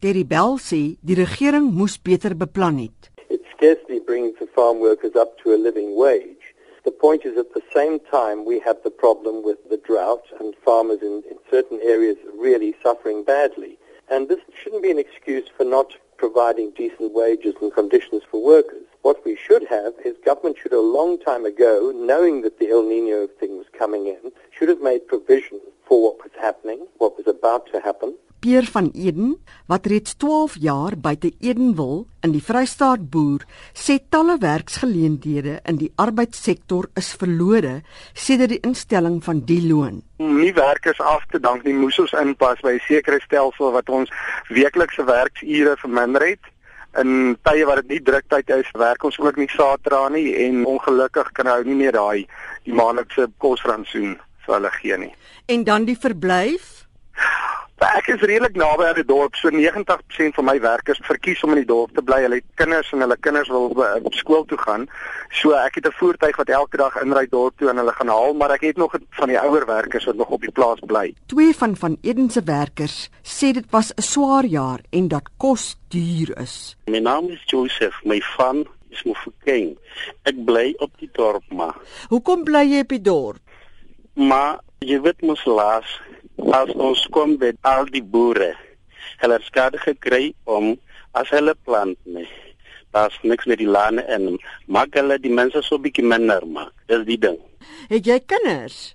Terry Bell sê die regering moes beter beplan het. It scarcely brings the farm workers up to a living wage. The point is at the same time we have the problem with the drought and farmers in, in certain areas really suffering badly. And this shouldn't be an excuse for not providing decent wages and conditions for workers. What we should have is government should a long time ago, knowing that the El Nino thing was coming in, should have made provision for what was happening, what was about to happen, Peer van Eden, wat reeds 12 jaar buite Edenwil in die Vrystaat boer, sê talle werksgeleenthede in die arbeidssektor is verlore sedert die instelling van die loon. Om nie werkers af te dank nie, moes ons inpas by 'n sekere stelsel wat ons weeklikse werksure verminder het. In tye wat dit nie druktyd is, werk ons ook nie Saterdag nie en ongelukkig kan hy nie meer daai die maandelikse kosrantsoen vir hulle gee nie. En dan die verblyf Ek is redelik naby aan die dorp. So 90% van my werkers verkies om in die dorp te bly. Hulle het kinders en hulle kinders wil op skool toe gaan. So ek het 'n voertuig wat elke dag inry dorp toe en hulle gaan haal, maar ek het nog van die ouer werkers wat nog op die plaas bly. Twee van van Eden se werkers sê dit was 'n swaar jaar en dat kos duur is. My naam is Joseph. My van is Mofokeng. Ek bly op die dorp maar. Hoekom bly jy op die dorp? Maar jy weet mos laas as ons kom by al die boere, hulle het skade gekry om as hulle plant nie. Daar's niks met die lande en maak hulle die mense so bietjie minder maak. Dis die ding. Het jy kinders?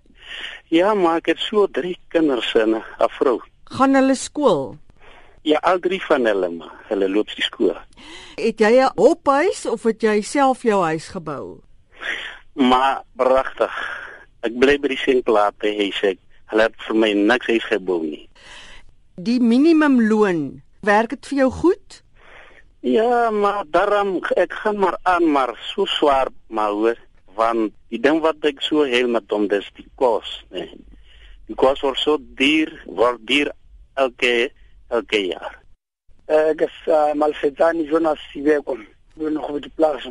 Ja, maar ek het so drie kinders en 'n vrou. Gaan hulle skool? Ja, al drie van hulle maar. Hulle loop die skool. Het jy 'n hophuis of het jy self jou huis gebou? Maar pragtig. Ek bly by die Sint-Plate huis ek. Hulle het vir my niks huis gebou nie. Die minimumloon, werk dit vir jou goed? Ja, maar daarom ek gaan maar aan maar so swaar maar hoor want die ding wat ek so heel met hom dis die kos, nee. Die kos word so duur, word duur elke elke jaar. Ek is uh, Malfetani Jonas Sibekom. Doen nog op die plaas.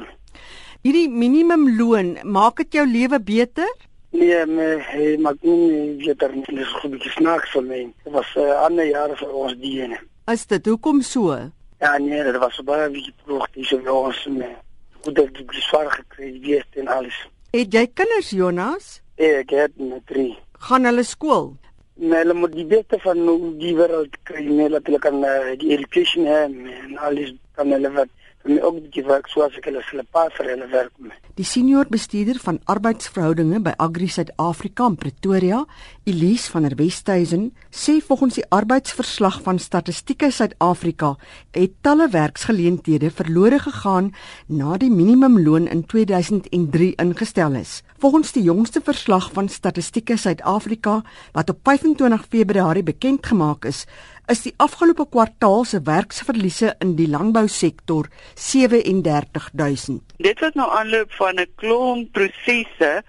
Hierdie minimumloon, maak dit jou lewe beter? Nee, hy maak nie beter nie. Dis goed bietjie snaaks vir my. Dit was 'n uh, ander jaar vir ons diene. Is dit hoekom so? Ja, nee, dit was baie bietjie vroeg dis vir ons nee. Goed dat jy swaar gekry het en alles. Het jy kinders, Jonas? Ja, ek het net drie. Gaan hulle skool? Nee, hulle moet die beste van die wêreld kry, nee, dat hulle kan uh, die education hê en alles kan hulle wat en ook die werk soos ek hulle pa vir hulle werk mee. Die senior bestuurder van arbeidsverhoudinge by Agri Suid-Afrika in Pretoria, Elise van der Westhuizen, sê volgens die arbeidsverslag van Statistieke Suid-Afrika het talle werksgeleenthede verlore gegaan na die minimumloon in 2003 ingestel is. Volgens die jongste verslag van Statistieke Suid-Afrika wat op 25 Februarie bekend gemaak is, is die afgelope kwartaal se werksverliese in die landbousektor 37000. Dit was nou aanloop van 'n klomp prosesse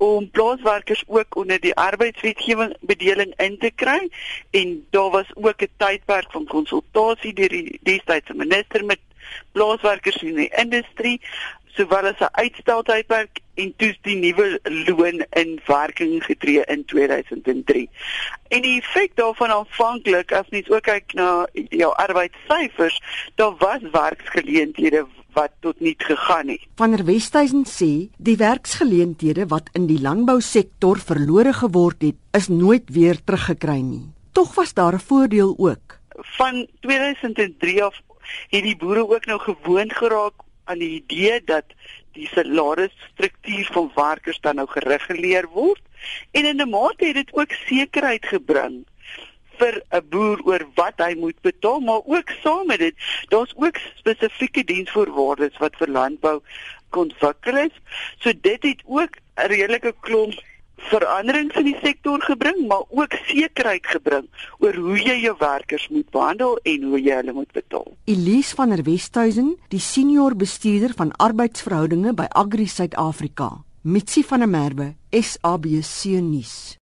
om plaaswerkers ook onder die arbeidswetgewing bedeling in te kry en daar was ook 'n tydperk van konsultasie deur die destydse minister met plaaswerkers in die industrie sowel as 'n uitsteltydperk en toe die nuwe loon in werking getree in 2003. En die effek daarvan aanvanklik as mens ook kyk na jou arbeidssyfers, daar was werksgeleenthede wat tot niet gegaan het. Van der Westhuizen sê die werksgeleenthede wat in die landbousektor verlore geword het, is nooit weer teruggekry nie. Tog was daar 'n voordeel ook. Van 2003 af het die boere ook nou gewoond geraak aan die idee dat die salarisstruktuur van werkers dan nou gereguleer word en in 'n mate het dit ook sekerheid gebring vir 'n boer oor wat hy moet betaal, maar ook saam met dit, daar's ook spesifieke diensvoorwaardes wat vir landbou ontwikkel is. So dit het ook 'n redelike klomp veranderings in die sektor gebring, maar ook sekerheid gebring oor hoe jy jou werkers moet behandel en hoe jy hulle moet betaal. Elise van der Westhuizen, die senior bestuurder van arbeidsverhoudinge by Agri Suid-Afrika. Mitsi van der Merwe, SABC nuus.